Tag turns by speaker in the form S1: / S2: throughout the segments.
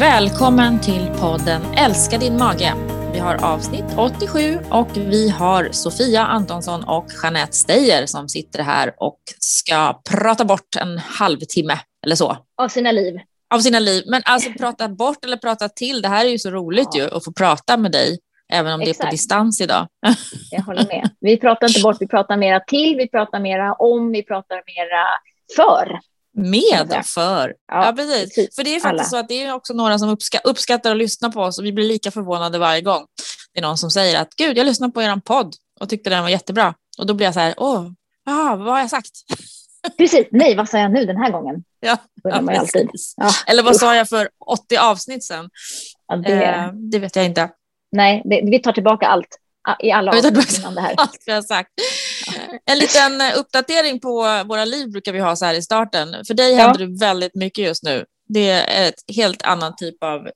S1: Välkommen till podden Älska din mage. Vi har avsnitt 87 och vi har Sofia Antonsson och Jeanette Steyer som sitter här och ska prata bort en halvtimme eller så.
S2: Av sina liv.
S1: Av sina liv. Men alltså prata bort eller prata till, det här är ju så roligt ja. ju att få prata med dig. Även om Exakt. det är på distans idag.
S2: Jag håller med. Vi pratar inte bort, vi pratar mera till, vi pratar mera om, vi pratar mera för.
S1: Med för. Ja, ja precis. precis. För det är faktiskt Alla. så att det är också några som uppska uppskattar att lyssna på oss och vi blir lika förvånade varje gång. Det är någon som säger att gud, jag lyssnade på er podd och tyckte den var jättebra. Och då blir jag så här, åh, aha, vad har jag sagt?
S2: Precis, nej, vad sa jag nu den här gången?
S1: Ja, ja alltid. Ja. Eller vad sa jag för 80 avsnitt sen? Ja, det... Eh, det vet jag inte.
S2: Nej, det, vi tar tillbaka allt i alla avsnitt innan det här.
S1: Allt vi har sagt. En liten eh, uppdatering på våra liv brukar vi ha så här i starten. För dig ja. händer det väldigt mycket just nu. Det är ett helt annan typ av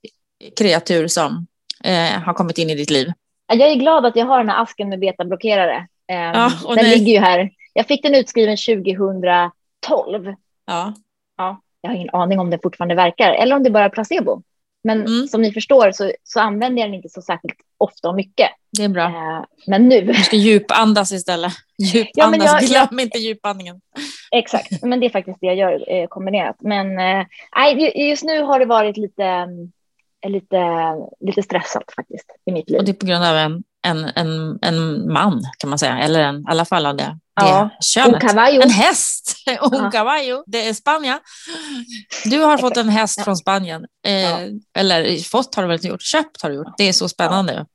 S1: kreatur som eh, har kommit in i ditt liv.
S2: Jag är glad att jag har den här asken med betablockerare. Eh, ja, den nej. ligger ju här. Jag fick den utskriven 2012. Ja. ja. Jag har ingen aning om den fortfarande verkar eller om det bara är placebo. Men mm. som ni förstår så, så använder jag den inte så särskilt ofta och mycket.
S1: Det är bra. Eh,
S2: men nu.
S1: Du ska djupandas istället. Djupandas, ja, jag, glöm inte djupandningen.
S2: Exakt, men det är faktiskt det jag gör eh, kombinerat. Men eh, just nu har det varit lite, eh, lite, lite stressat faktiskt i mitt liv.
S1: Och det är på grund av en, en, en, en man kan man säga, eller en, i alla fall av det, ja. det könet. En häst, un caballo, det är Spanien. Du har fått en häst från Spanien, eh, ja. eller fått har du väl gjort, köpt har du gjort. Det är så spännande.
S2: Mm.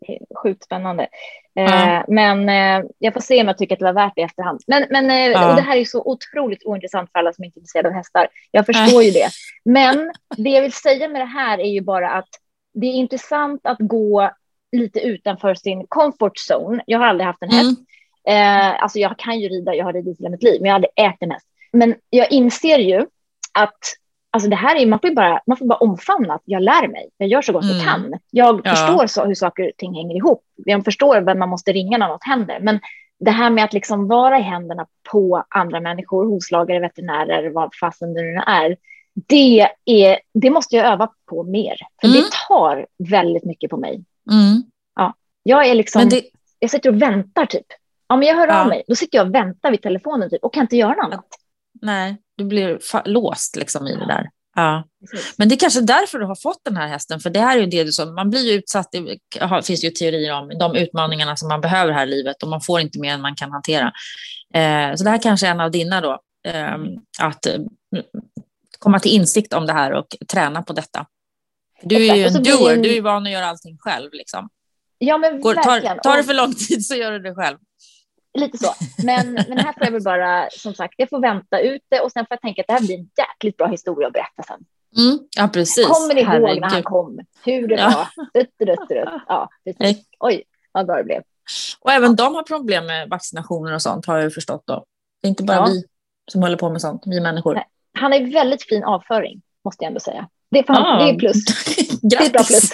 S2: Ja, sjukt spännande. Ja. Eh, men eh, jag får se om jag tycker att det var värt det i efterhand. Men, men eh, ja. det här är så otroligt ointressant för alla som inte är intresserade av hästar. Jag förstår ju det. Men det jag vill säga med det här är ju bara att det är intressant att gå lite utanför sin comfort zone. Jag har aldrig haft en häst. Mm. Alltså jag kan ju rida, jag har ridit hela mitt liv, men jag ägt en häst. Men jag inser ju att Alltså det här är, man, får bara, man får bara omfamna att jag lär mig. Jag gör så gott mm. jag kan. Jag ja. förstår så, hur saker och ting hänger ihop. Jag förstår vem man måste ringa när något händer. Men det här med att liksom vara i händerna på andra människor, hovslagare, veterinärer, vad fasen det nu är. Det, är, det måste jag öva på mer. För mm. det tar väldigt mycket på mig. Mm. Ja, jag är liksom, det... jag sitter och väntar typ. Ja, men jag hör ja. av mig. Då sitter jag och väntar vid telefonen typ, och kan inte göra något annat.
S1: Nej, du blir låst liksom i det där. Ja. Men det är kanske därför du har fått den här hästen, för det här är ju det du som, man blir ju utsatt, det finns ju teorier om de utmaningarna som man behöver här i livet och man får inte mer än man kan hantera. Eh, så det här kanske är en av dina då, eh, att komma till insikt om det här och träna på detta. Du är ju en doer, du är van att göra allting själv. Liksom.
S2: Ja, men
S1: Går, tar, tar det för lång tid så gör du det själv.
S2: Lite så. Men, men här får jag väl bara, som sagt, jag får vänta ut det och sen får jag tänka att det här blir en jäkligt bra historia att berätta sen.
S1: Mm, ja, precis.
S2: Kommer ni ihåg när han kom? Hur det ja. var? Dutt, dutt, dutt. Ja, precis. Oj, vad bra det blev.
S1: Och även de har problem med vaccinationer och sånt har jag förstått då. Det är inte bara ja. vi som håller på med sånt, vi människor.
S2: Han har väldigt fin avföring, måste jag ändå säga. Det är, fan, ah. det är plus. det är bra plus.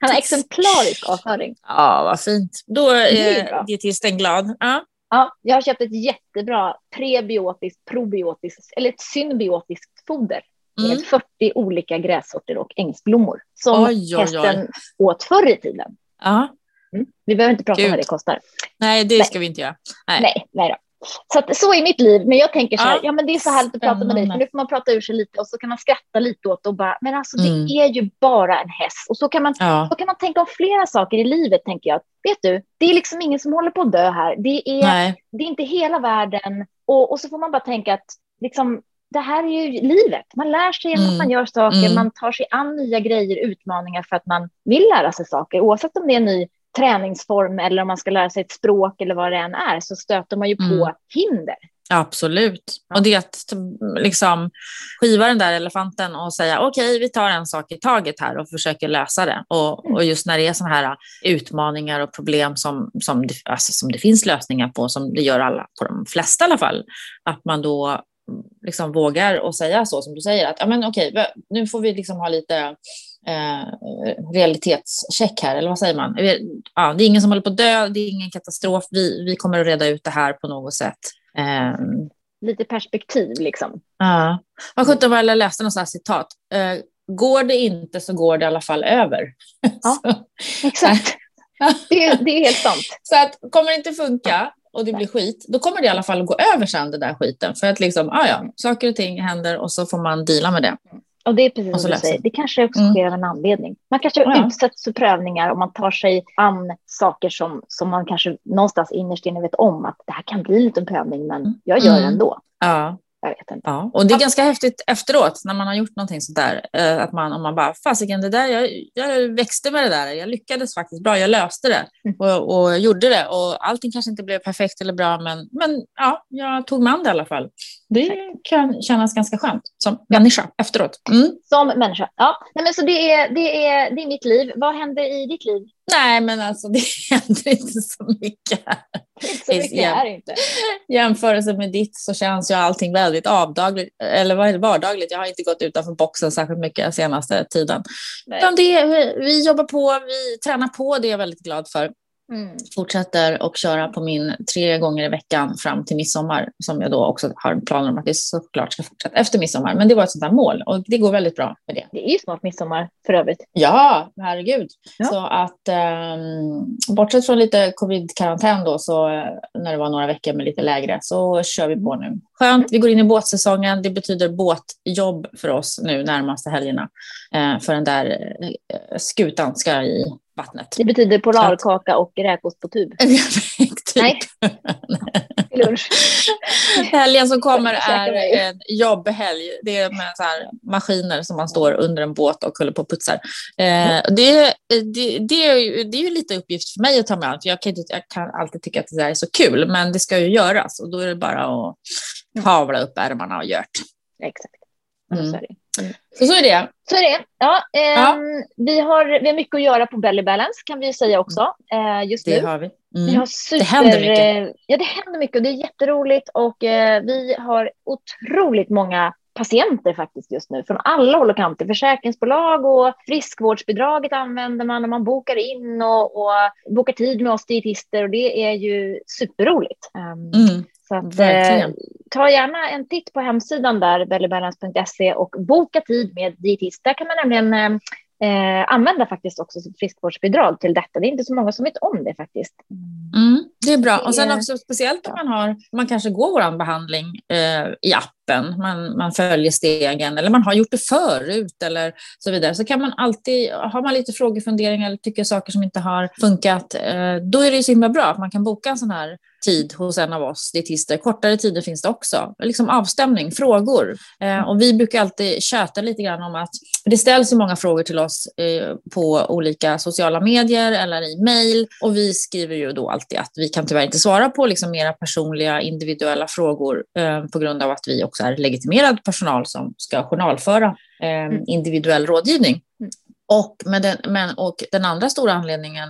S2: Han har exemplarisk avföring.
S1: Ja, vad fint. Då är dietisten glad. Ja.
S2: Ja, jag har köpt ett jättebra prebiotiskt, probiotiskt eller ett symbiotiskt foder med mm. 40 olika grässorter och ängsblommor som oj, oj, hästen oj. åt förr i tiden. Ja. Mm. Vi behöver inte prata Gud. om vad det kostar.
S1: Nej, det ska vi inte göra.
S2: Nej, nej, nej. Så, att, så är mitt liv. Men jag tänker så här, ja, ja men det är så härligt att prata med dig, för nu får man prata ur sig lite och så kan man skratta lite åt och bara, men alltså det mm. är ju bara en häst. Och så kan, man, ja. så kan man tänka om flera saker i livet, tänker jag. Vet du, det är liksom ingen som håller på att dö här. Det är, det är inte hela världen. Och, och så får man bara tänka att liksom, det här är ju livet. Man lär sig genom mm. att man gör saker, mm. man tar sig an nya grejer, utmaningar för att man vill lära sig saker, oavsett om det är en ny träningsform eller om man ska lära sig ett språk eller vad det än är så stöter man ju på mm. hinder.
S1: Absolut. Och det är att liksom, skiva den där elefanten och säga okej, okay, vi tar en sak i taget här och försöker lösa det. Och, mm. och just när det är sådana här utmaningar och problem som, som, det, alltså, som det finns lösningar på, som det gör alla, på de flesta i alla fall, att man då liksom vågar och säga så som du säger att ja, men okej, nu får vi liksom ha lite eh, realitetscheck här, eller vad säger man? Ja, det är ingen som håller på att dö, det är ingen katastrof, vi, vi kommer att reda ut det här på något sätt. Eh,
S2: lite perspektiv liksom.
S1: Ja. Vad sjutton var jag läste något citat. Eh, går det inte så går det i alla fall över.
S2: Ja, exakt. Det, det är helt sant.
S1: Så att kommer det inte funka och det blir skit, då kommer det i alla fall att gå över sen det där skiten. För att liksom, ah ja, saker och ting händer och så får man deala med det.
S2: Och det är precis som du säger, det kanske också mm. sker av en anledning. Man kanske ja. utsätts för prövningar och man tar sig an saker som, som man kanske någonstans innerst inne vet om att det här kan bli en liten prövning, men jag gör mm. det ändå.
S1: Ja.
S2: Jag vet inte.
S1: Ja, och det är ganska häftigt efteråt när man har gjort någonting sånt där. Eh, att man, om man bara, fasiken det där, jag, jag växte med det där, jag lyckades faktiskt bra, jag löste det mm. och, och gjorde det. Och allting kanske inte blev perfekt eller bra, men, men ja, jag tog mig an det i alla fall. Det kan kännas ganska skönt som människa efteråt.
S2: Mm. Som människa, ja. Nej, men så det är, det, är, det är mitt liv. Vad händer i ditt liv?
S1: Nej, men alltså det händer inte så mycket.
S2: Inte så mycket är det inte.
S1: jämförelse med ditt så känns ju allting väldigt avdagligt, eller vardagligt. Jag har inte gått utanför boxen särskilt mycket senaste tiden. Nej. det, vi, vi jobbar på, vi tränar på, det är jag väldigt glad för. Mm. Fortsätter och köra på min tre gånger i veckan fram till midsommar som jag då också har planer om att det såklart ska fortsätta efter midsommar. Men det var ett sånt där mål och det går väldigt bra med det.
S2: Det är ju snart midsommar för övrigt.
S1: Ja, herregud. Ja. Så att um, bortsett från lite covid-karantän då så eh, när det var några veckor med lite lägre så kör vi på nu. Skönt, vi går in i båtsäsongen. Det betyder båtjobb för oss nu närmaste helgerna. Uh, för den där uh, skutan ska i vattnet.
S2: Det betyder polarkaka och räkost på tub.
S1: typ. Nej.
S2: Lunch.
S1: Helgen som kommer är en jobbhelg. Det är med så maskiner som man står under en båt och håller på och putsar. Eh, det, det, det, är ju, det är ju lite uppgift för mig att ta mig an, för jag kan, jag kan alltid tycka att det där är så kul, men det ska ju göras och då är det bara att havla upp ärmarna och gjort.
S2: Exakt. Mm. Så.
S1: Så, är det.
S2: Så är det. Ja, eh, ja. Vi, har, vi har mycket att göra på Belly Balance kan vi säga också eh, just
S1: det nu. Har vi.
S2: Mm. vi har super,
S1: det händer mycket.
S2: Ja, det händer mycket och det är jätteroligt och eh, vi har otroligt många patienter faktiskt just nu från alla håll och kanter. Försäkringsbolag och friskvårdsbidraget använder man när man bokar in och, och bokar tid med oss dietister och det är ju superroligt. Um, mm. Så att, eh, ta gärna en titt på hemsidan där, bellybalance.se och boka tid med dietist. Där kan man nämligen eh, eh, använda faktiskt också sitt friskvårdsbidrag till detta. Det är inte så många som vet om det faktiskt.
S1: Mm, det är bra. Och sen också speciellt om man har, man kanske går vår behandling eh, i appen, man, man följer stegen eller man har gjort det förut eller så vidare. Så kan man alltid, har man lite frågefunderingar eller tycker saker som inte har funkat, eh, då är det ju så himla bra att man kan boka en sån här tid hos en av oss dietister. Kortare tider finns det också. Liksom avstämning, frågor. Eh, och vi brukar alltid köta lite grann om att, det ställs ju många frågor till oss eh, på olika sociala medier eller i mejl och vi skriver ju då alltid att vi kan tyvärr inte svara på liksom mera personliga individuella frågor eh, på grund av att vi också är legitimerad personal som ska journalföra eh, individuell rådgivning. Mm. Och, med den, men, och den andra stora anledningen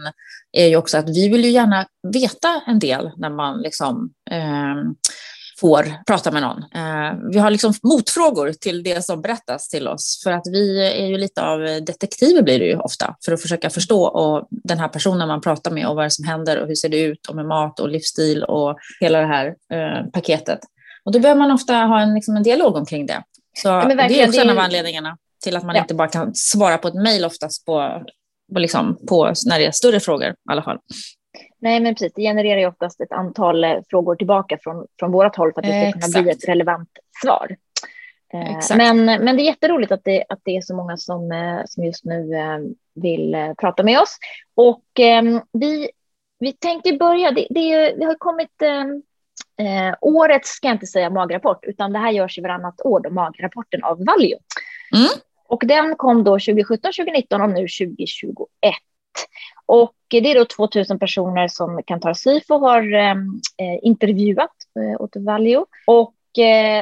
S1: är ju också att vi vill ju gärna veta en del när man liksom, eh, får prata med någon. Eh, vi har liksom motfrågor till det som berättas till oss för att vi är ju lite av detektiver blir det ju ofta för att försöka förstå och den här personen man pratar med och vad det som händer och hur ser det ut och med mat och livsstil och hela det här eh, paketet. Och då behöver man ofta ha en, liksom en dialog omkring det. Så ja, det är också en av anledningarna till att man ja. inte bara kan svara på ett mejl oftast på, på, liksom, på när det är större frågor i alla fall.
S2: Nej, men precis. Det genererar ju oftast ett antal eh, frågor tillbaka från, från vårt håll för att det ska Exakt. kunna bli ett relevant svar. Eh, men, men det är jätteroligt att det, att det är så många som, eh, som just nu vill prata med oss. Och vi, vi tänkte börja, det, det, det har kommit eh, årets, ska jag inte säga magrapport, utan det här görs i varannat år, då, magrapporten av Valio. Mm. Och den kom då 2017, 2019 och nu 2021. Och det är då 2000 personer som Kantar Sifo har eh, intervjuat eh, åt Valio. Och Eh,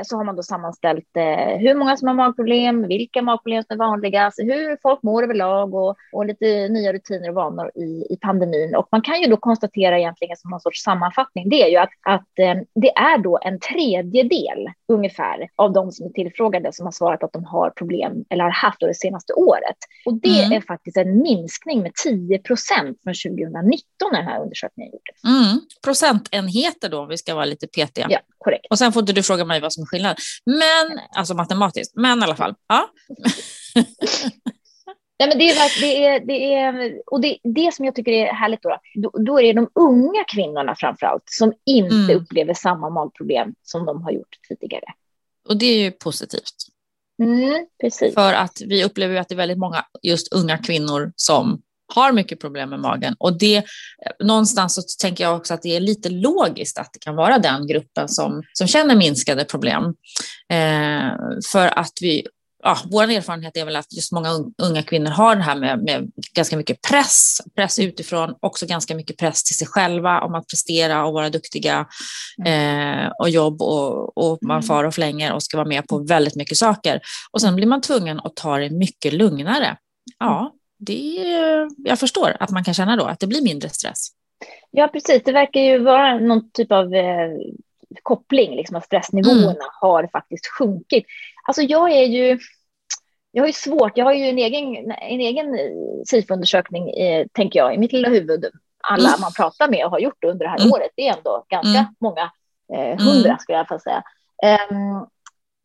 S2: så har man då sammanställt eh, hur många som har magproblem, vilka magproblem som är vanligast, hur folk mår överlag och, och lite nya rutiner och vanor i, i pandemin. Och man kan ju då konstatera egentligen som någon sorts sammanfattning, det är ju att, att eh, det är då en tredjedel ungefär av de som är tillfrågade som har svarat att de har problem eller har haft det senaste året. Och det mm. är faktiskt en minskning med 10 procent från 2019 när den här undersökningen gjordes.
S1: Mm. Procentenheter då, om vi ska vara lite petiga.
S2: Ja, korrekt.
S1: Och sen får inte du fråga mig vad som är skillnad. Men, alltså matematiskt, men i alla fall. Ja.
S2: Nej, men det, är, det, är, det är, och det, det som jag tycker är härligt då, då, då är det de unga kvinnorna framför allt som inte mm. upplever samma magproblem som de har gjort tidigare.
S1: Och det är ju positivt.
S2: Mm.
S1: För att vi upplever att det är väldigt många just unga kvinnor som har mycket problem med magen. Och det, någonstans så tänker jag också att det är lite logiskt att det kan vara den gruppen som, som känner minskade problem. Eh, för att vi ja, vår erfarenhet är väl att just många unga kvinnor har det här med, med, ganska mycket press, press utifrån, också ganska mycket press till sig själva om att prestera och vara duktiga mm. eh, och jobb och, och man mm. far och flänger och ska vara med på väldigt mycket saker. Och sen blir man tvungen att ta det mycket lugnare. Ja, det, jag förstår att man kan känna då att det blir mindre stress.
S2: Ja, precis. Det verkar ju vara någon typ av eh, koppling, liksom att stressnivåerna mm. har faktiskt sjunkit. Alltså jag är ju, jag har ju svårt, jag har ju en egen, en egen SIFO-undersökning, eh, tänker jag, i mitt lilla huvud. Alla mm. man pratar med och har gjort under det här mm. året, det är ändå ganska mm. många, eh, hundra mm. skulle jag få säga. Um,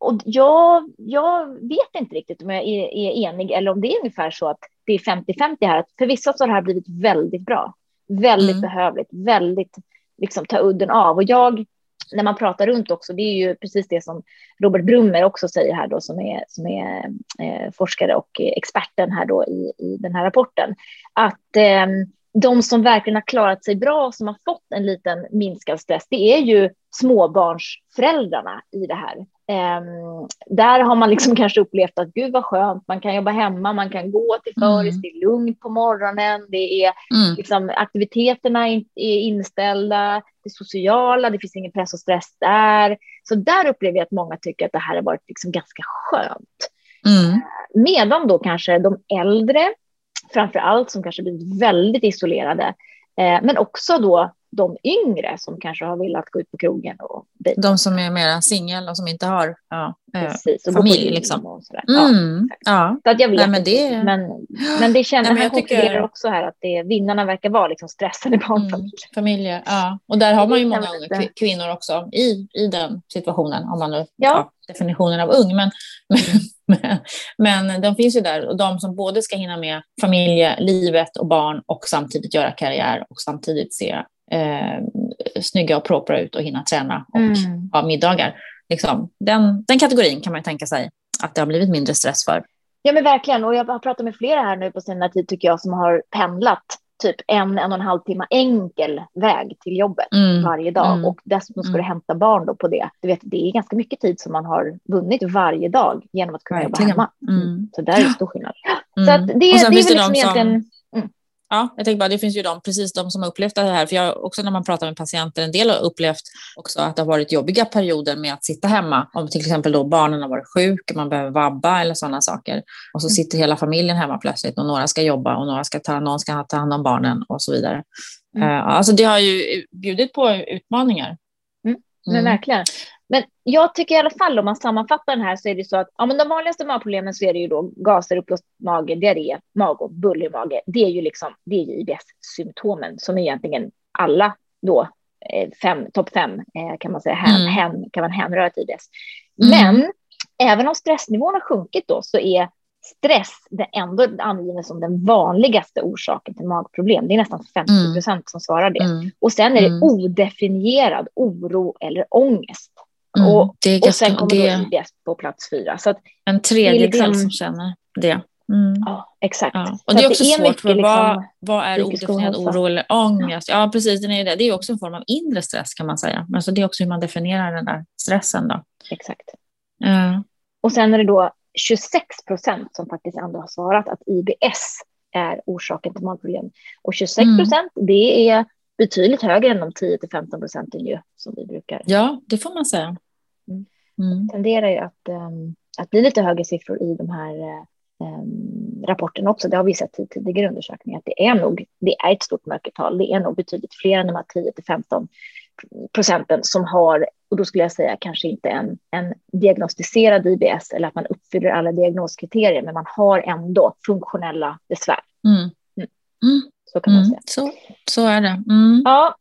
S2: och jag, jag vet inte riktigt om jag är, är, enig eller om det är ungefär så att det är 50-50 här. För vissa så har det här blivit väldigt bra, väldigt mm. behövligt, väldigt liksom ta udden av. Och jag när man pratar runt också, det är ju precis det som Robert Brummer också säger här då, som är, som är eh, forskare och experten här då i, i den här rapporten, att eh, de som verkligen har klarat sig bra, som har fått en liten minskad stress, det är ju småbarnsföräldrarna i det här. Um, där har man liksom kanske upplevt att gud vad skönt, man kan jobba hemma, man kan gå till föris, mm. det är lugnt på morgonen, det är mm. liksom, aktiviteterna är inställda, det sociala, det finns ingen press och stress där. Så där upplever jag att många tycker att det här har varit liksom ganska skönt. Mm. Medan då kanske de äldre, framför allt som kanske blivit väldigt isolerade, eh, men också då de yngre som kanske har velat gå ut på krogen. Och
S1: de som är mera singel och som inte har ja, eh, Precis, och familj. Liksom. Och
S2: mm, ja. Så att jag vet Nej, men, det... men, men det Nej, men jag tycker också här att det, vinnarna verkar vara liksom stressade barnfamiljer. Mm,
S1: familjer, ja. Och där har man ju många unga kvinnor också i, i den situationen, om man nu ja. definitionen av ung. Men, men, men de finns ju där, och de som både ska hinna med familjelivet och barn och samtidigt göra karriär och samtidigt se eh, snygga och propra ut och hinna träna och mm. ha middagar. Liksom, den, den kategorin kan man tänka sig att det har blivit mindre stress för.
S2: Ja men verkligen och jag har pratat med flera här nu på senare tid tycker jag som har pendlat typ en, en och en halv timme enkel väg till jobbet mm. varje dag mm. och dessutom ska du mm. hämta barn då på det. Du vet, det är ganska mycket tid som man har vunnit varje dag genom att kunna Verkligen. jobba hemma. Mm. Så där är det stor skillnad. Så att det, det är väl liksom egentligen...
S1: Ja, jag tänker bara, det finns ju de, precis de som har upplevt det här. För jag också när man pratar med patienter, en del har upplevt också att det har varit jobbiga perioder med att sitta hemma. Om till exempel då barnen har varit sjuka, man behöver vabba eller sådana saker. Och så mm. sitter hela familjen hemma plötsligt och några ska jobba och några ska ta, någon ska ta hand om barnen och så vidare. Mm. Uh, alltså det har ju bjudit på utmaningar.
S2: Mm. Men mm. verkligen. Men jag tycker i alla fall om man sammanfattar den här så är det så att ja, men de vanligaste magproblemen så är det ju då gaser, uppblåst mage, diarré, magont, bullrig mage. Det är ju liksom det är IBS-symptomen som egentligen alla då eh, fem, topp fem eh, kan man säga hän, mm. hän, kan man hänröra till IBS. Mm. Men även om stressnivån har sjunkit då så är stress det ändå angiven som den vanligaste orsaken till magproblem. Det är nästan 50 procent mm. som svarar det. Mm. Och sen är det mm. odefinierad oro eller ångest. Mm, och, det är ganska, och sen kommer det, då IBS på plats fyra. Så
S1: en tredjedel liksom, som känner det.
S2: Mm. Ja, exakt. Ja.
S1: Och det är också det är svårt, för liksom, vad, vad är odefinierad oro eller ångest? Ja, precis. Det är, det. det är också en form av inre stress kan man säga. Men det är också hur man definierar den där stressen. Då.
S2: Exakt. Ja. Och sen är det då 26 procent som faktiskt ändå har svarat att IBS är orsaken till magproblem. Och 26 procent, mm. det är betydligt högre än de 10 till 15 procenten ju, som vi brukar.
S1: Ja, det får man säga.
S2: Mm. Mm. Tenderar ju att, um, att bli lite högre siffror i de här um, rapporterna också. Det har vi sett i tidigare undersökningar att det är nog, det är ett stort mörkertal. Det är nog betydligt fler än de här 10 till 15 procenten som har, och då skulle jag säga kanske inte en, en diagnostiserad IBS eller att man uppfyller alla diagnoskriterier, men man har ändå funktionella besvär. Mm. Mm. Mm. Så kan man säga.
S1: Så, så är det. Mm.
S2: Ja,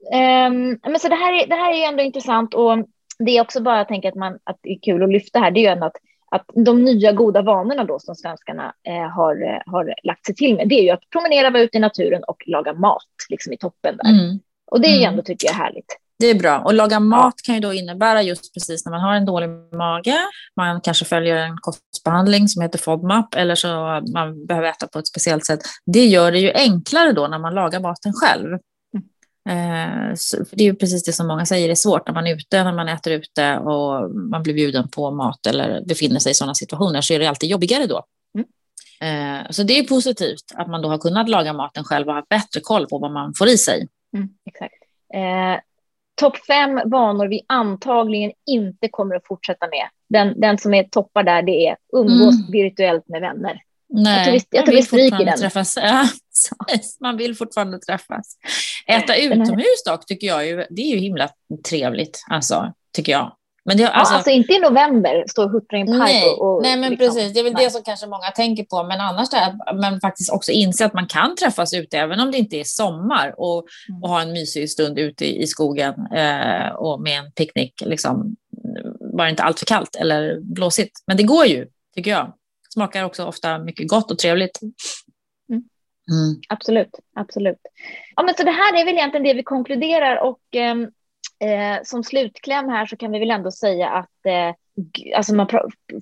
S2: um, men så det här, är, det här är ändå intressant och det är också bara att tänka att, man, att det är kul att lyfta här, det är ju ändå att, att de nya goda vanorna då som svenskarna eh, har, har lagt sig till med, det är ju att promenera, vara ute i naturen och laga mat liksom i toppen där. Mm. Och det är ju mm. ändå, tycker jag, härligt.
S1: Det är bra. Och laga mat kan ju då innebära just precis när man har en dålig mage, man kanske följer en kostbehandling som heter FODMAP eller så man behöver äta på ett speciellt sätt. Det gör det ju enklare då när man lagar maten själv. Eh, för det är ju precis det som många säger är svårt när man är ute, när man äter ute och man blir bjuden på mat eller befinner sig i sådana situationer så är det alltid jobbigare då. Mm. Eh, så det är positivt att man då har kunnat laga maten själv och ha bättre koll på vad man får i sig.
S2: Mm, exakt. Eh, Topp fem vanor vi antagligen inte kommer att fortsätta med. Den, den som är toppar där det är umgås mm. virtuellt med vänner.
S1: Nej, jag tror vi, jag tror vi stryker den. Träffas. Ja, man vill fortfarande träffas. Äta utomhus dock tycker jag ju, det är ju himla trevligt, alltså, tycker jag.
S2: Men det, alltså, ja, alltså inte i november, stå och huttra i en park.
S1: Nej,
S2: och, och,
S1: nej men liksom, precis. Det är väl nej. det som kanske många tänker på. Men annars det att man faktiskt också inser att man kan träffas ute, även om det inte är sommar, och, mm. och ha en mysig stund ute i, i skogen eh, och med en picknick. Liksom, bara inte allt för kallt eller blåsigt. Men det går ju, tycker jag. Smakar också ofta mycket gott och trevligt.
S2: Mm. Mm. Absolut, absolut. Ja, men så det här är väl egentligen det vi konkluderar och ehm, eh, som slutkläm här så kan vi väl ändå säga att eh, alltså man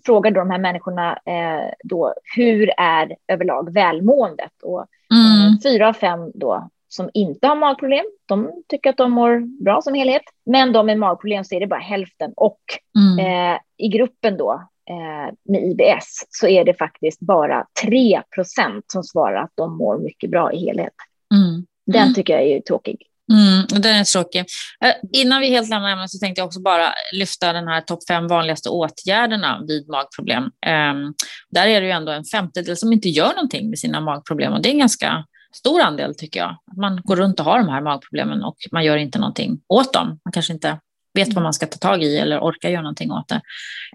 S2: frågar då de här människorna eh, då hur är överlag välmåendet och mm. eh, fyra av fem då som inte har magproblem, de tycker att de mår bra som helhet, men de med magproblem så är det bara hälften och mm. eh, i gruppen då eh, med IBS så är det faktiskt bara 3 procent som svarar att de mår mycket bra i helhet. Mm. Den mm. tycker jag är tråkig.
S1: Mm, den är tråkig. Eh, innan vi helt lämnar ämnet så tänkte jag också bara lyfta den här topp fem vanligaste åtgärderna vid magproblem. Um, där är det ju ändå en femtedel som inte gör någonting med sina magproblem och det är en ganska stor andel tycker jag. Att man går runt och har de här magproblemen och man gör inte någonting åt dem. Man kanske inte vet vad man ska ta tag i eller orkar göra någonting åt det.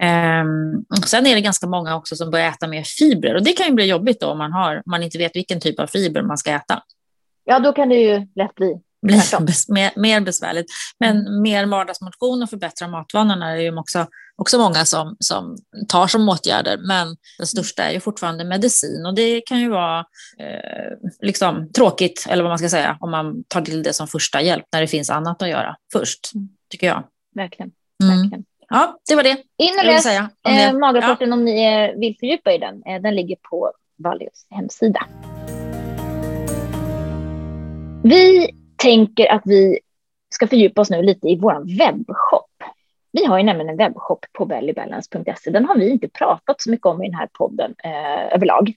S1: Um, sen är det ganska många också som börjar äta mer fibrer och det kan ju bli jobbigt då om man, har, man inte vet vilken typ av fiber man ska äta.
S2: Ja, då kan det ju lätt bli
S1: blir mer, mer besvärligt. Men mm. mer vardagsmotion och förbättra matvanorna är ju också, också många som, som tar som åtgärder. Men den största är ju fortfarande medicin och det kan ju vara eh, liksom, tråkigt, eller vad man ska säga, om man tar till det som första hjälp när det finns annat att göra först, mm. tycker jag.
S2: Verkligen. Mm. Verkligen.
S1: Ja, det var det.
S2: In och läs eh, magrapporten ja. om ni eh, vill fördjupa i den. Eh, den ligger på Valios hemsida. Vi tänker att vi ska fördjupa oss nu lite i vår webbshop. Vi har ju nämligen en webbshop på bellybalance.se. Den har vi inte pratat så mycket om i den här podden eh, överlag.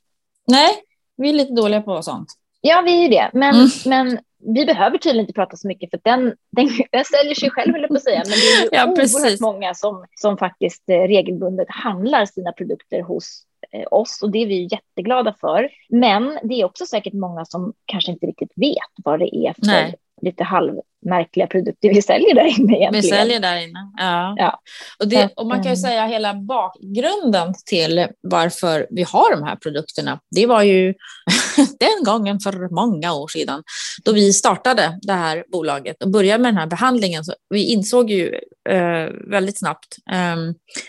S1: Nej, vi är lite dåliga på sånt.
S2: Ja, vi är ju det. Men, mm. men vi behöver tydligen inte prata så mycket för den, den, den säljer sig själv, höll på att säga. Men det är ju ja, oerhört många som, som faktiskt eh, regelbundet handlar sina produkter hos oss och det är vi jätteglada för. Men det är också säkert många som kanske inte riktigt vet vad det är för Nej. lite halvmärkliga produkter vi säljer där inne egentligen.
S1: Vi säljer där inne, ja. ja. Och, det, och man kan ju mm. säga hela bakgrunden till varför vi har de här produkterna. Det var ju den gången för många år sedan då vi startade det här bolaget och började med den här behandlingen. Så vi insåg ju eh, väldigt snabbt eh,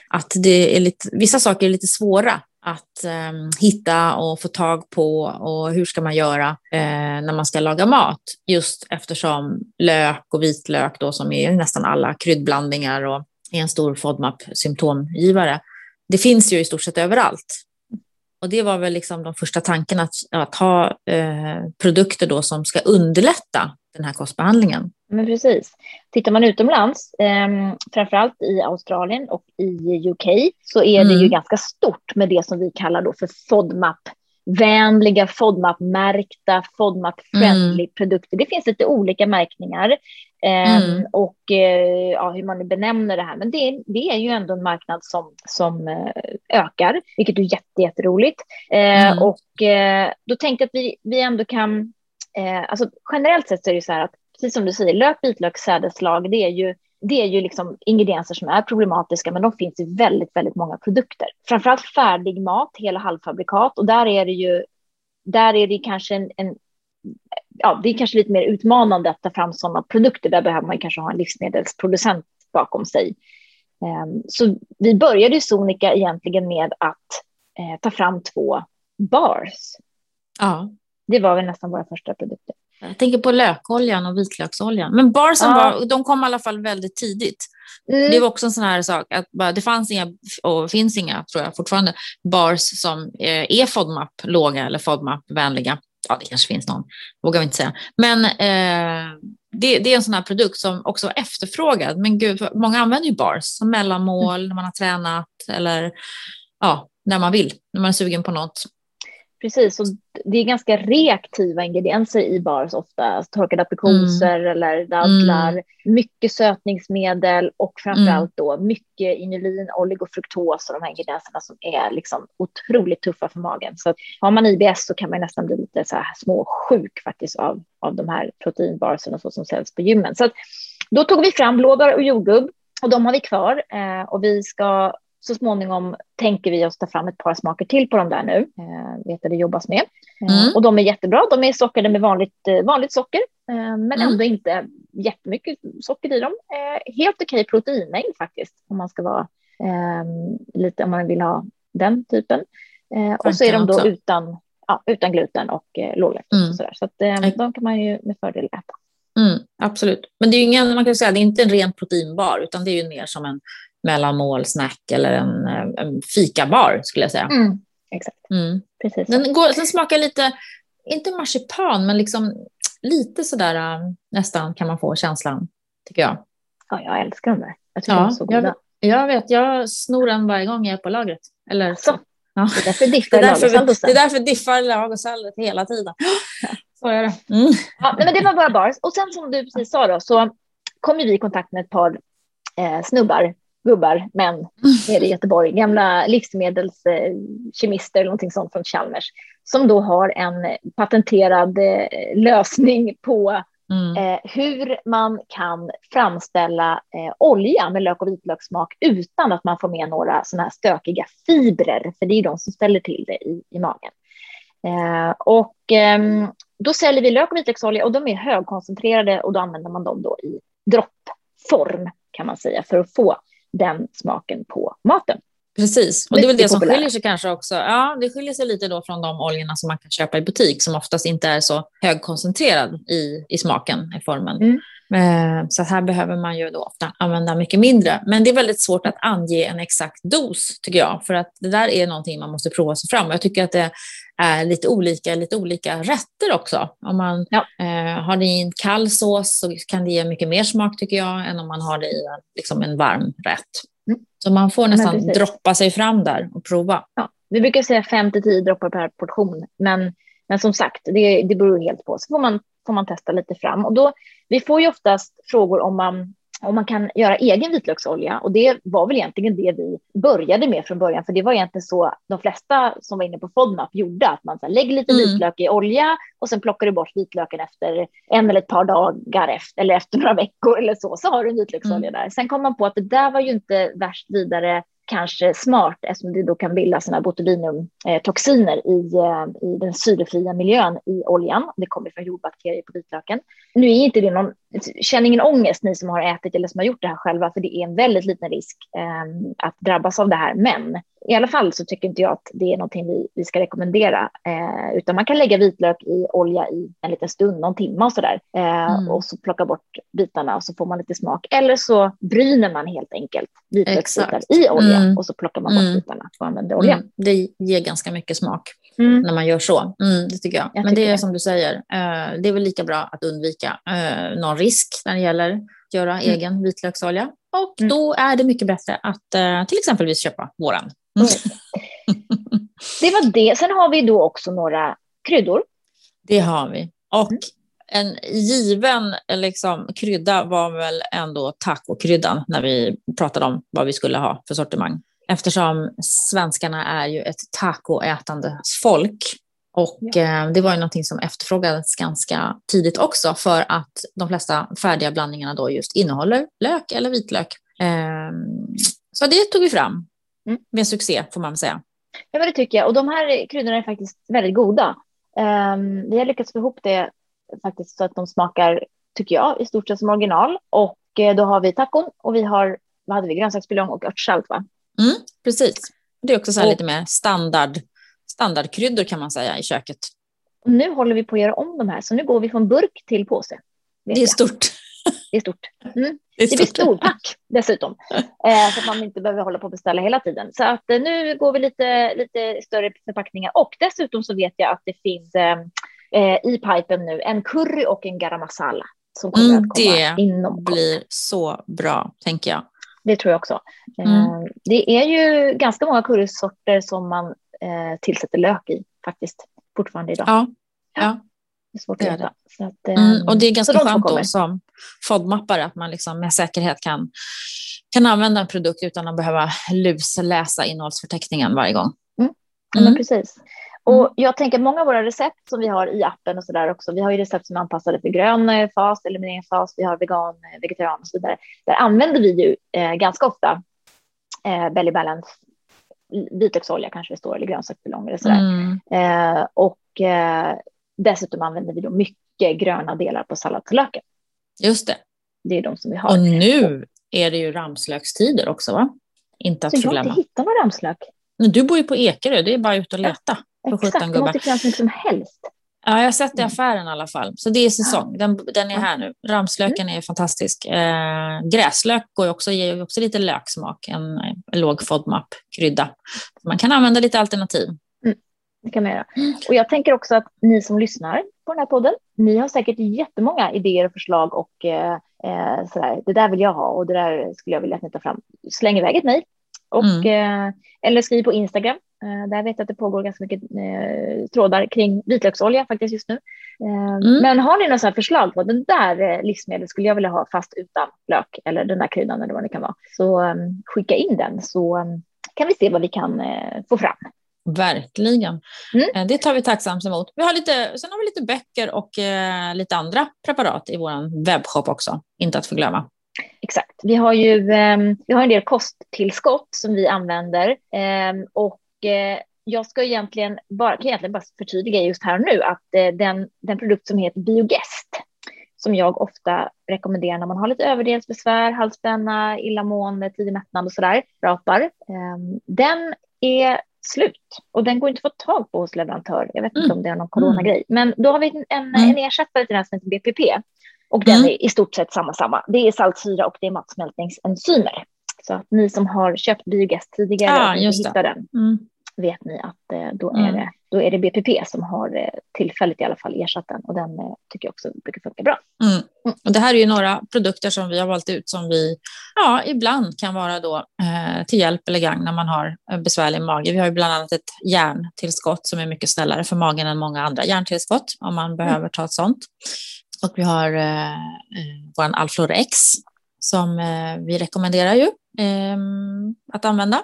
S1: att det är lite, vissa saker är lite svåra att eh, hitta och få tag på och hur ska man göra eh, när man ska laga mat. Just eftersom lök och vitlök då som är nästan alla kryddblandningar och är en stor FODMAP-symptomgivare. Det finns ju i stort sett överallt. Och det var väl liksom de första tankarna att, att ha eh, produkter då som ska underlätta den här kostbehandlingen.
S2: Men precis. Tittar man utomlands, eh, framförallt i Australien och i UK, så är det mm. ju ganska stort med det som vi kallar då för FODMAP vänliga FODMAP-märkta, FODMAP-friendly mm. produkter. Det finns lite olika märkningar eh, mm. och eh, ja, hur man benämner det här. Men det, det, är ju ändå en marknad som, som eh, ökar, vilket är jätte, jätteroligt. Eh, mm. Och eh, då tänkte jag att vi, vi ändå kan, eh, alltså generellt sett så är det så här att precis som du säger, lök, vitlök, sädeslag, det är ju det är ju liksom ingredienser som är problematiska, men de finns i väldigt, väldigt många produkter. Framförallt färdig mat, hela halvfabrikat, och där är det ju, där är det kanske en, en ja, det är kanske lite mer utmanande att ta fram sådana produkter. Där behöver man kanske ha en livsmedelsproducent bakom sig. Ehm, så vi började i Sonika egentligen med att eh, ta fram två bars.
S1: Ja.
S2: Det var väl nästan våra första produkter.
S1: Jag tänker på lökoljan och vitlöksoljan. Men barsen ja. var, de kom i alla fall väldigt tidigt. Mm. Det var också en sån här sak att bara, det fanns inga och finns inga, tror jag fortfarande, bars som eh, är FODMAP-låga eller FODMAP-vänliga. Ja, det kanske finns någon, vågar vi inte säga. Men eh, det, det, är en sån här produkt som också var efterfrågad. Men gud, många använder ju bars som mellanmål mm. när man har tränat eller ja, när man vill, när man är sugen på något.
S2: Precis, och det är ganska reaktiva ingredienser i bars ofta. Torkade aprikoser mm. eller dadlar. Mm. Mycket sötningsmedel och framförallt mm. då mycket inulin, oligofruktos och de här ingredienserna som är liksom otroligt tuffa för magen. Så har man IBS så kan man nästan bli lite så här småsjuk faktiskt av, av de här proteinbarsen och så som säljs på gymmen. Så då tog vi fram blåbär och jordgubb och de har vi kvar eh, och vi ska så småningom tänker vi oss ta fram ett par smaker till på de där nu. Eh, vet att det jobbas med. Eh, mm. Och de är jättebra. De är sockrade med vanligt, eh, vanligt socker, eh, men mm. ändå inte jättemycket socker i dem. Helt okej proteinmängd faktiskt, om man ska vara ehm, lite, om man vill ha den typen. Och så är de då utan, ja, utan gluten och eh, låglaktos mm. och sådär. Så att, eh, de kan man ju med fördel äta.
S1: Mm, absolut. Men det är ju ingen, man kan säga, det är inte en ren proteinbar, utan det är ju mer som en mellanmål, snack eller en, en fikabar skulle jag säga.
S2: Mm, exakt.
S1: Mm.
S2: Precis.
S1: Den, går, den smakar lite, inte marsipan, men liksom lite sådär äh, nästan kan man få känslan, tycker jag.
S2: Ja, jag älskar dem där. Jag tycker ja, de är så goda.
S1: Jag, jag vet, jag snor en varje gång jag är på lagret. Eller så.
S2: Ja. Det är därför diffar lagersaldosen.
S1: Det är därför diffar lagersaldet hela tiden. Så är det.
S2: Mm. Ja, men det var bara bars. Och sen som du precis sa då, så kom vi i kontakt med ett par eh, snubbar gubbar, män nere i Göteborg, gamla livsmedelskemister eller någonting sånt från Chalmers, som då har en patenterad eh, lösning på mm. eh, hur man kan framställa eh, olja med lök och vitlökssmak utan att man får med några sådana här stökiga fibrer, för det är de som ställer till det i, i magen. Och ehm, då säljer vi lök och vitlöksolja och de är högkoncentrerade och då använder man dem då i droppform kan man säga för att få den smaken på maten.
S1: Precis, och det är väl det som skiljer sig kanske också. Ja, det skiljer sig lite då från de oljorna som man kan köpa i butik som oftast inte är så högkoncentrerad i, i smaken, i formen. Mm. Eh, så här behöver man ju då ofta använda mycket mindre. Men det är väldigt svårt att ange en exakt dos, tycker jag, för att det där är någonting man måste prova sig fram. Jag tycker att det är lite olika, lite olika rätter också. Om man ja. eh, har det i en kall sås så kan det ge mycket mer smak, tycker jag, än om man har det i liksom en varm rätt. Mm. Så man får nästan droppa sig fram där och prova.
S2: Ja. Vi brukar säga 5-10 droppar per portion, men, men som sagt, det, det beror helt på. Så får man, får man testa lite fram. Och då, vi får ju oftast frågor om man om man kan göra egen vitlöksolja. Och det var väl egentligen det vi började med från början, för det var egentligen så de flesta som var inne på FODMAP gjorde, att man så här, lägger lite mm. vitlök i olja och sen plockar du bort vitlöken efter en eller ett par dagar efter, eller efter några veckor eller så, så har du en vitlöksolja mm. där. Sen kom man på att det där var ju inte värst vidare kanske smart eftersom det då kan bildas sådana botulinumtoxiner i, eh, i den syrefria miljön i oljan. Det kommer från jordbakterier på vitlöken. Nu är inte det någon, känn ingen ångest ni som har ätit eller som har gjort det här själva, för det är en väldigt liten risk eh, att drabbas av det här. Men i alla fall så tycker inte jag att det är någonting vi, vi ska rekommendera, eh, utan man kan lägga vitlök i olja i en liten stund, någon timme och så där, eh, mm. och så plocka bort bitarna och så får man lite smak. Eller så bryner man helt enkelt vitlöksbitar i olja mm. och så plockar man bort mm. bitarna och använder olja. Mm.
S1: Det ger ganska mycket smak mm. när man gör så. Mm, det tycker jag. jag Men det är det. som du säger, eh, det är väl lika bra att undvika eh, någon risk när det gäller att göra egen vitlöksolja. Och då är det mycket bättre att eh, till exempelvis köpa våran. Mm.
S2: Det var det. Sen har vi då också några kryddor.
S1: Det har vi. Och mm. en given liksom, krydda var väl ändå tacokryddan när vi pratade om vad vi skulle ha för sortimang. Eftersom svenskarna är ju ett tacoätande folk. Och ja. eh, det var ju någonting som efterfrågades ganska tidigt också för att de flesta färdiga blandningarna då just innehåller lök eller vitlök. Eh, så det tog vi fram Mm. Med succé får man säga.
S2: Ja, men det tycker jag. Och de här kryddorna är faktiskt väldigt goda. Um, vi har lyckats få ihop det faktiskt så att de smakar, tycker jag, i stort sett som original. Och eh, då har vi tacon och vi har vad hade vi, grönsaksbuljong och örtsalt va?
S1: Mm, precis. Det är också så och, lite mer standard, standardkryddor kan man säga i köket.
S2: Nu håller vi på att göra om de här, så nu går vi från burk till påse.
S1: Det är stort.
S2: Det är stort. Mm. Det, är stort. det blir storpack dessutom, eh, så att man inte behöver hålla på och beställa hela tiden. Så att eh, nu går vi lite, lite större förpackningar och dessutom så vet jag att det finns eh, eh i pipen nu en curry och en garam masala som kommer mm, att komma
S1: det inom Det blir så bra, tänker jag.
S2: Det tror jag också. Mm. Eh, det är ju ganska många currysorter som man eh, tillsätter lök i faktiskt fortfarande idag.
S1: Ja, ja.
S2: Det är svårt att veta.
S1: Att, mm, och det är ganska skönt då som FODMappare att man liksom med säkerhet kan, kan använda en produkt utan att behöva lusläsa innehållsförteckningen varje gång.
S2: Mm. Ja, men mm. precis. Och mm. jag tänker många av våra recept som vi har i appen och så där också. Vi har ju recept som är anpassade för grön eh, fas, elimineringsfas, vi har vegan, eh, vegetarian och så vidare. Där använder vi ju eh, ganska ofta eh, belly balance, vitlöksolja kanske det står, eller grönsaksbuljong eller sådär. Mm. Eh, och eh, dessutom använder vi då mycket gröna delar på salladslöken.
S1: Just det.
S2: Det är de som vi har.
S1: Och nu är det ju ramslökstider också va? Inte att så
S2: förglömma. Jag har inte hittat någon ramslök.
S1: Du bor ju på Ekerö, det är bara ut och leta.
S2: Exakt, det måste finnas mycket som helst.
S1: Ja, jag har sett det i affären i alla fall. Så det är säsong. Den, den är här nu. Ramslöken mm. är fantastisk. Eh, gräslök går också, ger också lite löksmak. En, en låg FODMAP-krydda. Man kan använda lite alternativ.
S2: Mm. Det kan man göra. Mm. Och jag tänker också att ni som lyssnar på den här podden, ni har säkert jättemånga idéer och förslag och eh, eh sådär. Det där vill jag ha och det där skulle jag vilja att ni tar fram. Släng iväg ett mejl och, mm. eh, eller skriv på Instagram. Eh, där vet jag att det pågår ganska mycket eh, trådar kring vitlöksolja faktiskt just nu. Mm. Men har ni några förslag på den där livsmedlet skulle jag vilja ha fast utan lök eller den där kryddan eller vad det kan vara. Så um, skicka in den så um, kan vi se vad vi kan få fram.
S1: Verkligen. Mm. Det tar vi tacksamt emot. Vi har lite, sen har vi lite böcker och eh, lite andra preparat i vår webbshop också, inte att förglömma.
S2: Exakt. Vi har ju eh, vi har en del kosttillskott som vi använder eh, och eh, jag ska egentligen bara, kan egentligen bara förtydliga just här och nu att eh, den, den produkt som heter Biogest som jag ofta rekommenderar när man har lite överdelsbesvär, halsbränna, illamående, tidig mättnad och sådär, rapar. Ehm, den är slut och den går inte att få tag på hos leverantör. Jag vet inte mm. om det är någon coronagrej, men då har vi en, en, mm. en ersättare till den som heter BPP och den mm. är i stort sett samma, samma. Det är saltsyra och det är matsmältningsenzymer. Så att ni som har köpt biogas tidigare ah, och hittar den mm. vet ni att eh, då, mm. är det, då är det BPP som har eh, tillfälligt i alla fall ersatt den och den eh, tycker jag också brukar funka bra.
S1: Mm. Och det här är ju några produkter som vi har valt ut som vi ja, ibland kan vara då, eh, till hjälp eller gagn när man har besvärlig mage. Vi har ju bland annat ett järntillskott som är mycket snällare för magen än många andra järntillskott om man behöver mm. ta ett sånt. Och vi har eh, vår Alflor X som eh, vi rekommenderar ju eh, att använda.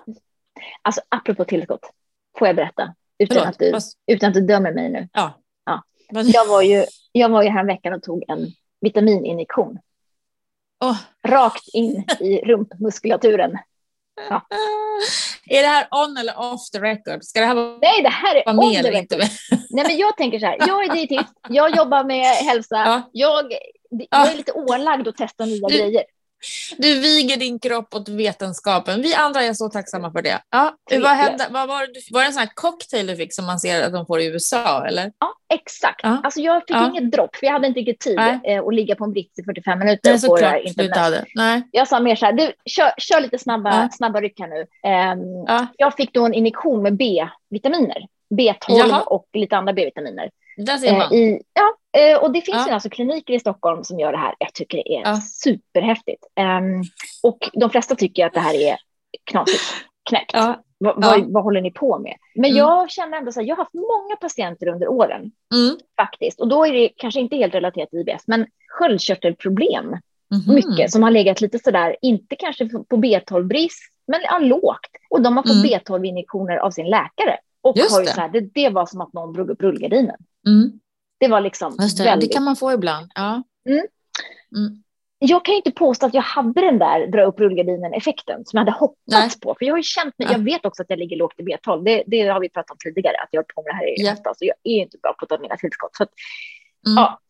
S2: Alltså apropå tillskott, får jag berätta? Utan, att du, utan att du dömer mig nu.
S1: Ja.
S2: ja. Jag, var ju, jag var ju häromveckan och tog en vitamininjektion. Oh. Rakt in i rumpmuskulaturen. Ja.
S1: Är det här on eller off the record? Ska det här vara
S2: Nej, det här är on the record. Nej, men jag tänker så här, jag är dietist, jag jobbar med hälsa, ja. jag, jag är lite ålagd att testa nya du, grejer.
S1: Du viger din kropp åt vetenskapen. Vi andra är så tacksamma för det. Ja, vad hände? Vad var, det, var det en sån här cocktail du fick som man ser att de får i USA? Eller?
S2: Ja, exakt. Ja. Alltså, jag fick ja. inget dropp, för jag hade inte riktigt tid eh, att ligga på en brits i 45 minuter. Nej, på
S1: klart, internet. Nej.
S2: Jag sa mer så här, du, kör, kör lite snabba, ja. snabba ryck här nu. Um, ja. Jag fick då en injektion med B-vitaminer. B12 Jaha. och lite andra B-vitaminer.
S1: Där ser man. Eh,
S2: I, ja, Eh, och det finns ja. ju alltså kliniker i Stockholm som gör det här. Jag tycker det är ja. superhäftigt. Um, och de flesta tycker att det här är knasigt, knäppt. Ja. Va, ja. Vad, vad håller ni på med? Men mm. jag känner ändå så här, jag har haft många patienter under åren mm. faktiskt. Och då är det kanske inte helt relaterat till IBS, men sköldkörtelproblem. Mm. Mycket som har legat lite sådär, inte kanske på B12-brist, men ja, lågt. Och de har fått mm. B12-injektioner av sin läkare. Och har ju det. Så här, det, det var som att någon drog upp rullgardinen. Mm. Det var liksom
S1: Just det, väldigt... det kan man få ibland. Ja. Mm.
S2: Mm. Jag kan ju inte påstå att jag hade den där dra upp rullgardinen-effekten som jag hade hoppats Nej. på. För jag har känt mig, ja. jag vet också att jag ligger lågt i B12. Det, det har vi pratat om tidigare, att jag har på med det här i ja. höstas. Så jag är inte bra på att ta mina tillskott. Så att, mm. ja,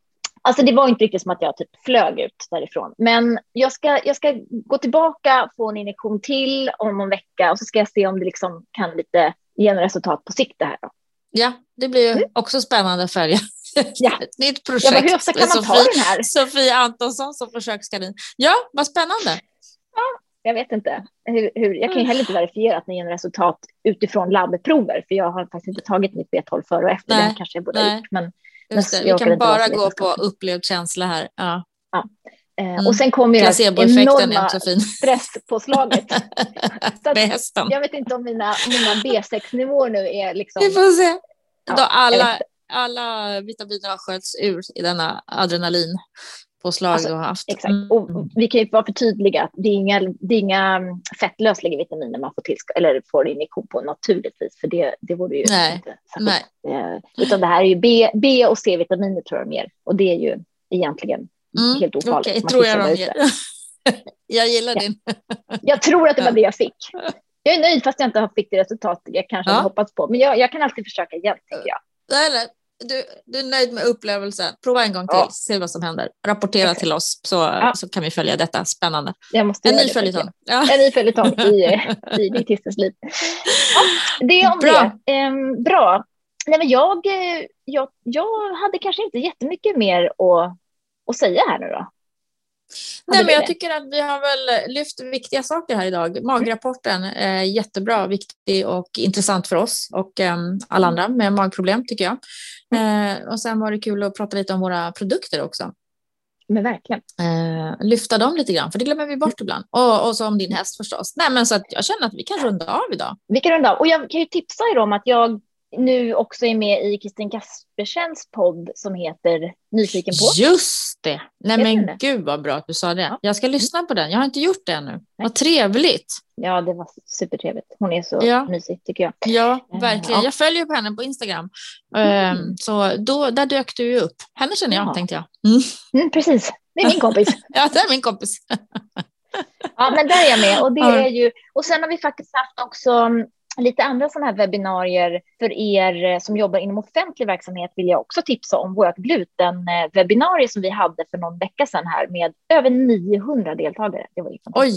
S2: Alltså det var inte riktigt som att jag typ flög ut därifrån. Men jag ska, jag ska gå tillbaka, få en injektion till om en vecka och så ska jag se om det liksom kan lite ge en resultat på sikt det här. Då.
S1: Ja, det blir ju mm. också spännande att följa.
S2: Ja.
S1: Ett nytt projekt. Ja,
S2: hur ofta kan man Sofie, ta den här?
S1: Sofie Antonsson som försökskanin. Ja, vad spännande.
S2: Ja, jag vet inte. Hur, hur, jag kan ju heller inte verifiera att ni ger resultat utifrån labbprover, för jag har faktiskt inte tagit mitt B12 före och efter. Nej. Det kanske jag borde ha gjort. Men,
S1: det, vi kan bara gå på upplevd känsla här. Ja.
S2: ja. Eh, mm. Och sen kommer ju enorma stresspåslaget. Jag vet inte om mina, mina B6-nivåer nu är liksom...
S1: Vi får se. Ja, Då alla, alla vitaminer har skötts ur i denna adrenalin påslag alltså, du har haft.
S2: Exakt. Mm. Och vi kan ju vara för tydliga. Det är inga, det är inga fettlösliga vitaminer man får, till, eller får injektion på naturligtvis, för det, det vore ju
S1: Nej. inte
S2: Nej. Eh, utan det här är ju B, B och C-vitaminer tror jag mer. Och det är ju egentligen mm. helt ofarligt.
S1: Okay, tror jag de jag gillar ja. din.
S2: jag tror att det var det jag fick. Jag är nöjd fast jag inte fick det resultat jag kanske ja. hade hoppats på. Men jag, jag kan alltid försöka igen, tänker jag.
S1: Nej, nej du, du är nöjd med upplevelsen. Prova en gång till, ja. se vad som händer. Rapportera okay. till oss så, ja. så kan vi följa detta. Spännande. En ny följetong.
S2: Ja. En ny följetong i, i dietistens liv. Ja, det om bra. det. Ehm, bra. Nej, men jag, eh, jag, jag hade kanske inte jättemycket mer att, att säga här nu då.
S1: Nej, men jag tycker att vi har väl lyft viktiga saker här idag. Magrapporten är jättebra, viktig och intressant för oss och um, alla andra med magproblem tycker jag. Mm. Uh, och sen var det kul att prata lite om våra produkter också.
S2: Men verkligen.
S1: Uh, lyfta dem lite grann, för det glömmer vi bort ibland. Och, och så om din häst förstås. Nej, men så att jag känner att vi kan runda av idag.
S2: Vi kan runda av. Och jag kan ju tipsa er om att jag nu också är med i Kristin Kaspersens podd som heter Nyfiken på.
S1: Just det! Nej men det. gud vad bra att du sa det. Ja. Jag ska lyssna på den. Jag har inte gjort det ännu. Nej. Vad trevligt!
S2: Ja, det var supertrevligt. Hon är så ja. mysig tycker jag.
S1: Ja, eh, verkligen. Ja. Jag följer på henne på Instagram. Mm. Um, så då, där dök du ju upp. Henne känner jag, ja. tänkte jag.
S2: Mm. Mm, precis, det är min kompis.
S1: ja, det är min kompis.
S2: ja, men där är jag med. Och, det är ju, och sen har vi faktiskt haft också lite andra sådana här webbinarier för er eh, som jobbar inom offentlig verksamhet vill jag också tipsa om vårt gluten-webbinarie som vi hade för någon vecka sedan här med över 900 deltagare. Det var ju
S1: oj,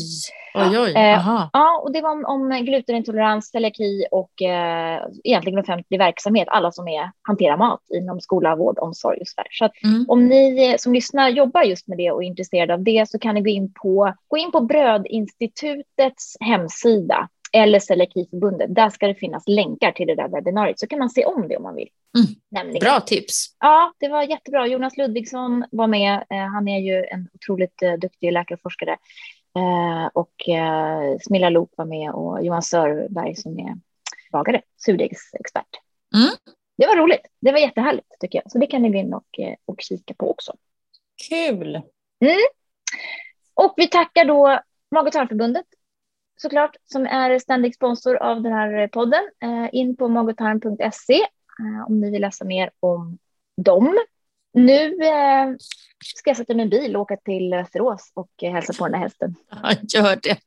S1: oj, oj.
S2: Eh, ja, och det var om, om glutenintolerans, celiaki och eh, egentligen offentlig verksamhet, alla som är, hanterar mat inom skola, vård, omsorg och så där. Så att mm. om ni som lyssnar jobbar just med det och är intresserade av det så kan ni gå in på, gå in på Brödinstitutets hemsida eller Celiakiförbundet. Där ska det finnas länkar till det där webbinariet så kan man se om det om man vill.
S1: Mm. Bra tips.
S2: Ja, det var jättebra. Jonas Ludvigsson var med. Eh, han är ju en otroligt eh, duktig läkare och forskare. Eh, och Smilla Lok var med och Johan Sörberg som är bagare, surdegsexpert.
S1: Mm.
S2: Det var roligt. Det var jättehärligt tycker jag. Så det kan ni gå in och, och kika på också.
S1: Kul.
S2: Mm. Och vi tackar då Mag och tarmförbundet såklart, som är ständig sponsor av den här podden. Eh, in på magotarm.se eh, om ni vill läsa mer om dem. Nu eh, ska jag sätta mig i bil och åka till Västerås och hälsa på den här hästen.
S1: Ja, gör det.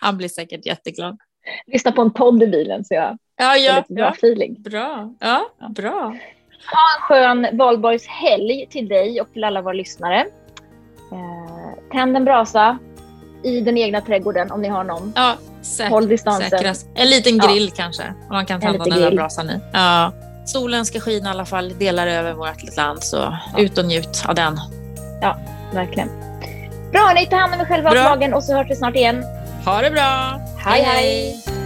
S1: Han blir säkert jätteglad.
S2: Lyssna på en podd i bilen så jag
S1: ja, ja,
S2: får lite bra
S1: ja.
S2: feeling.
S1: Bra, ja, bra.
S2: Ha en skön valborgshelg till dig och till alla våra lyssnare. tänd en brasa, i den egna trädgården om ni har någon.
S1: Ja, säk
S2: Håll distansen.
S1: Säkrast. En liten grill ja. kanske, om man kan tända den där brasan i. Ja. Solen ska skina i alla fall, delar över vårt land, så ja. ut och njut av den.
S2: Ja, verkligen. Bra, ni tar hand om er själva och och så hörs vi snart igen.
S1: Ha det bra!
S2: hej! hej. hej.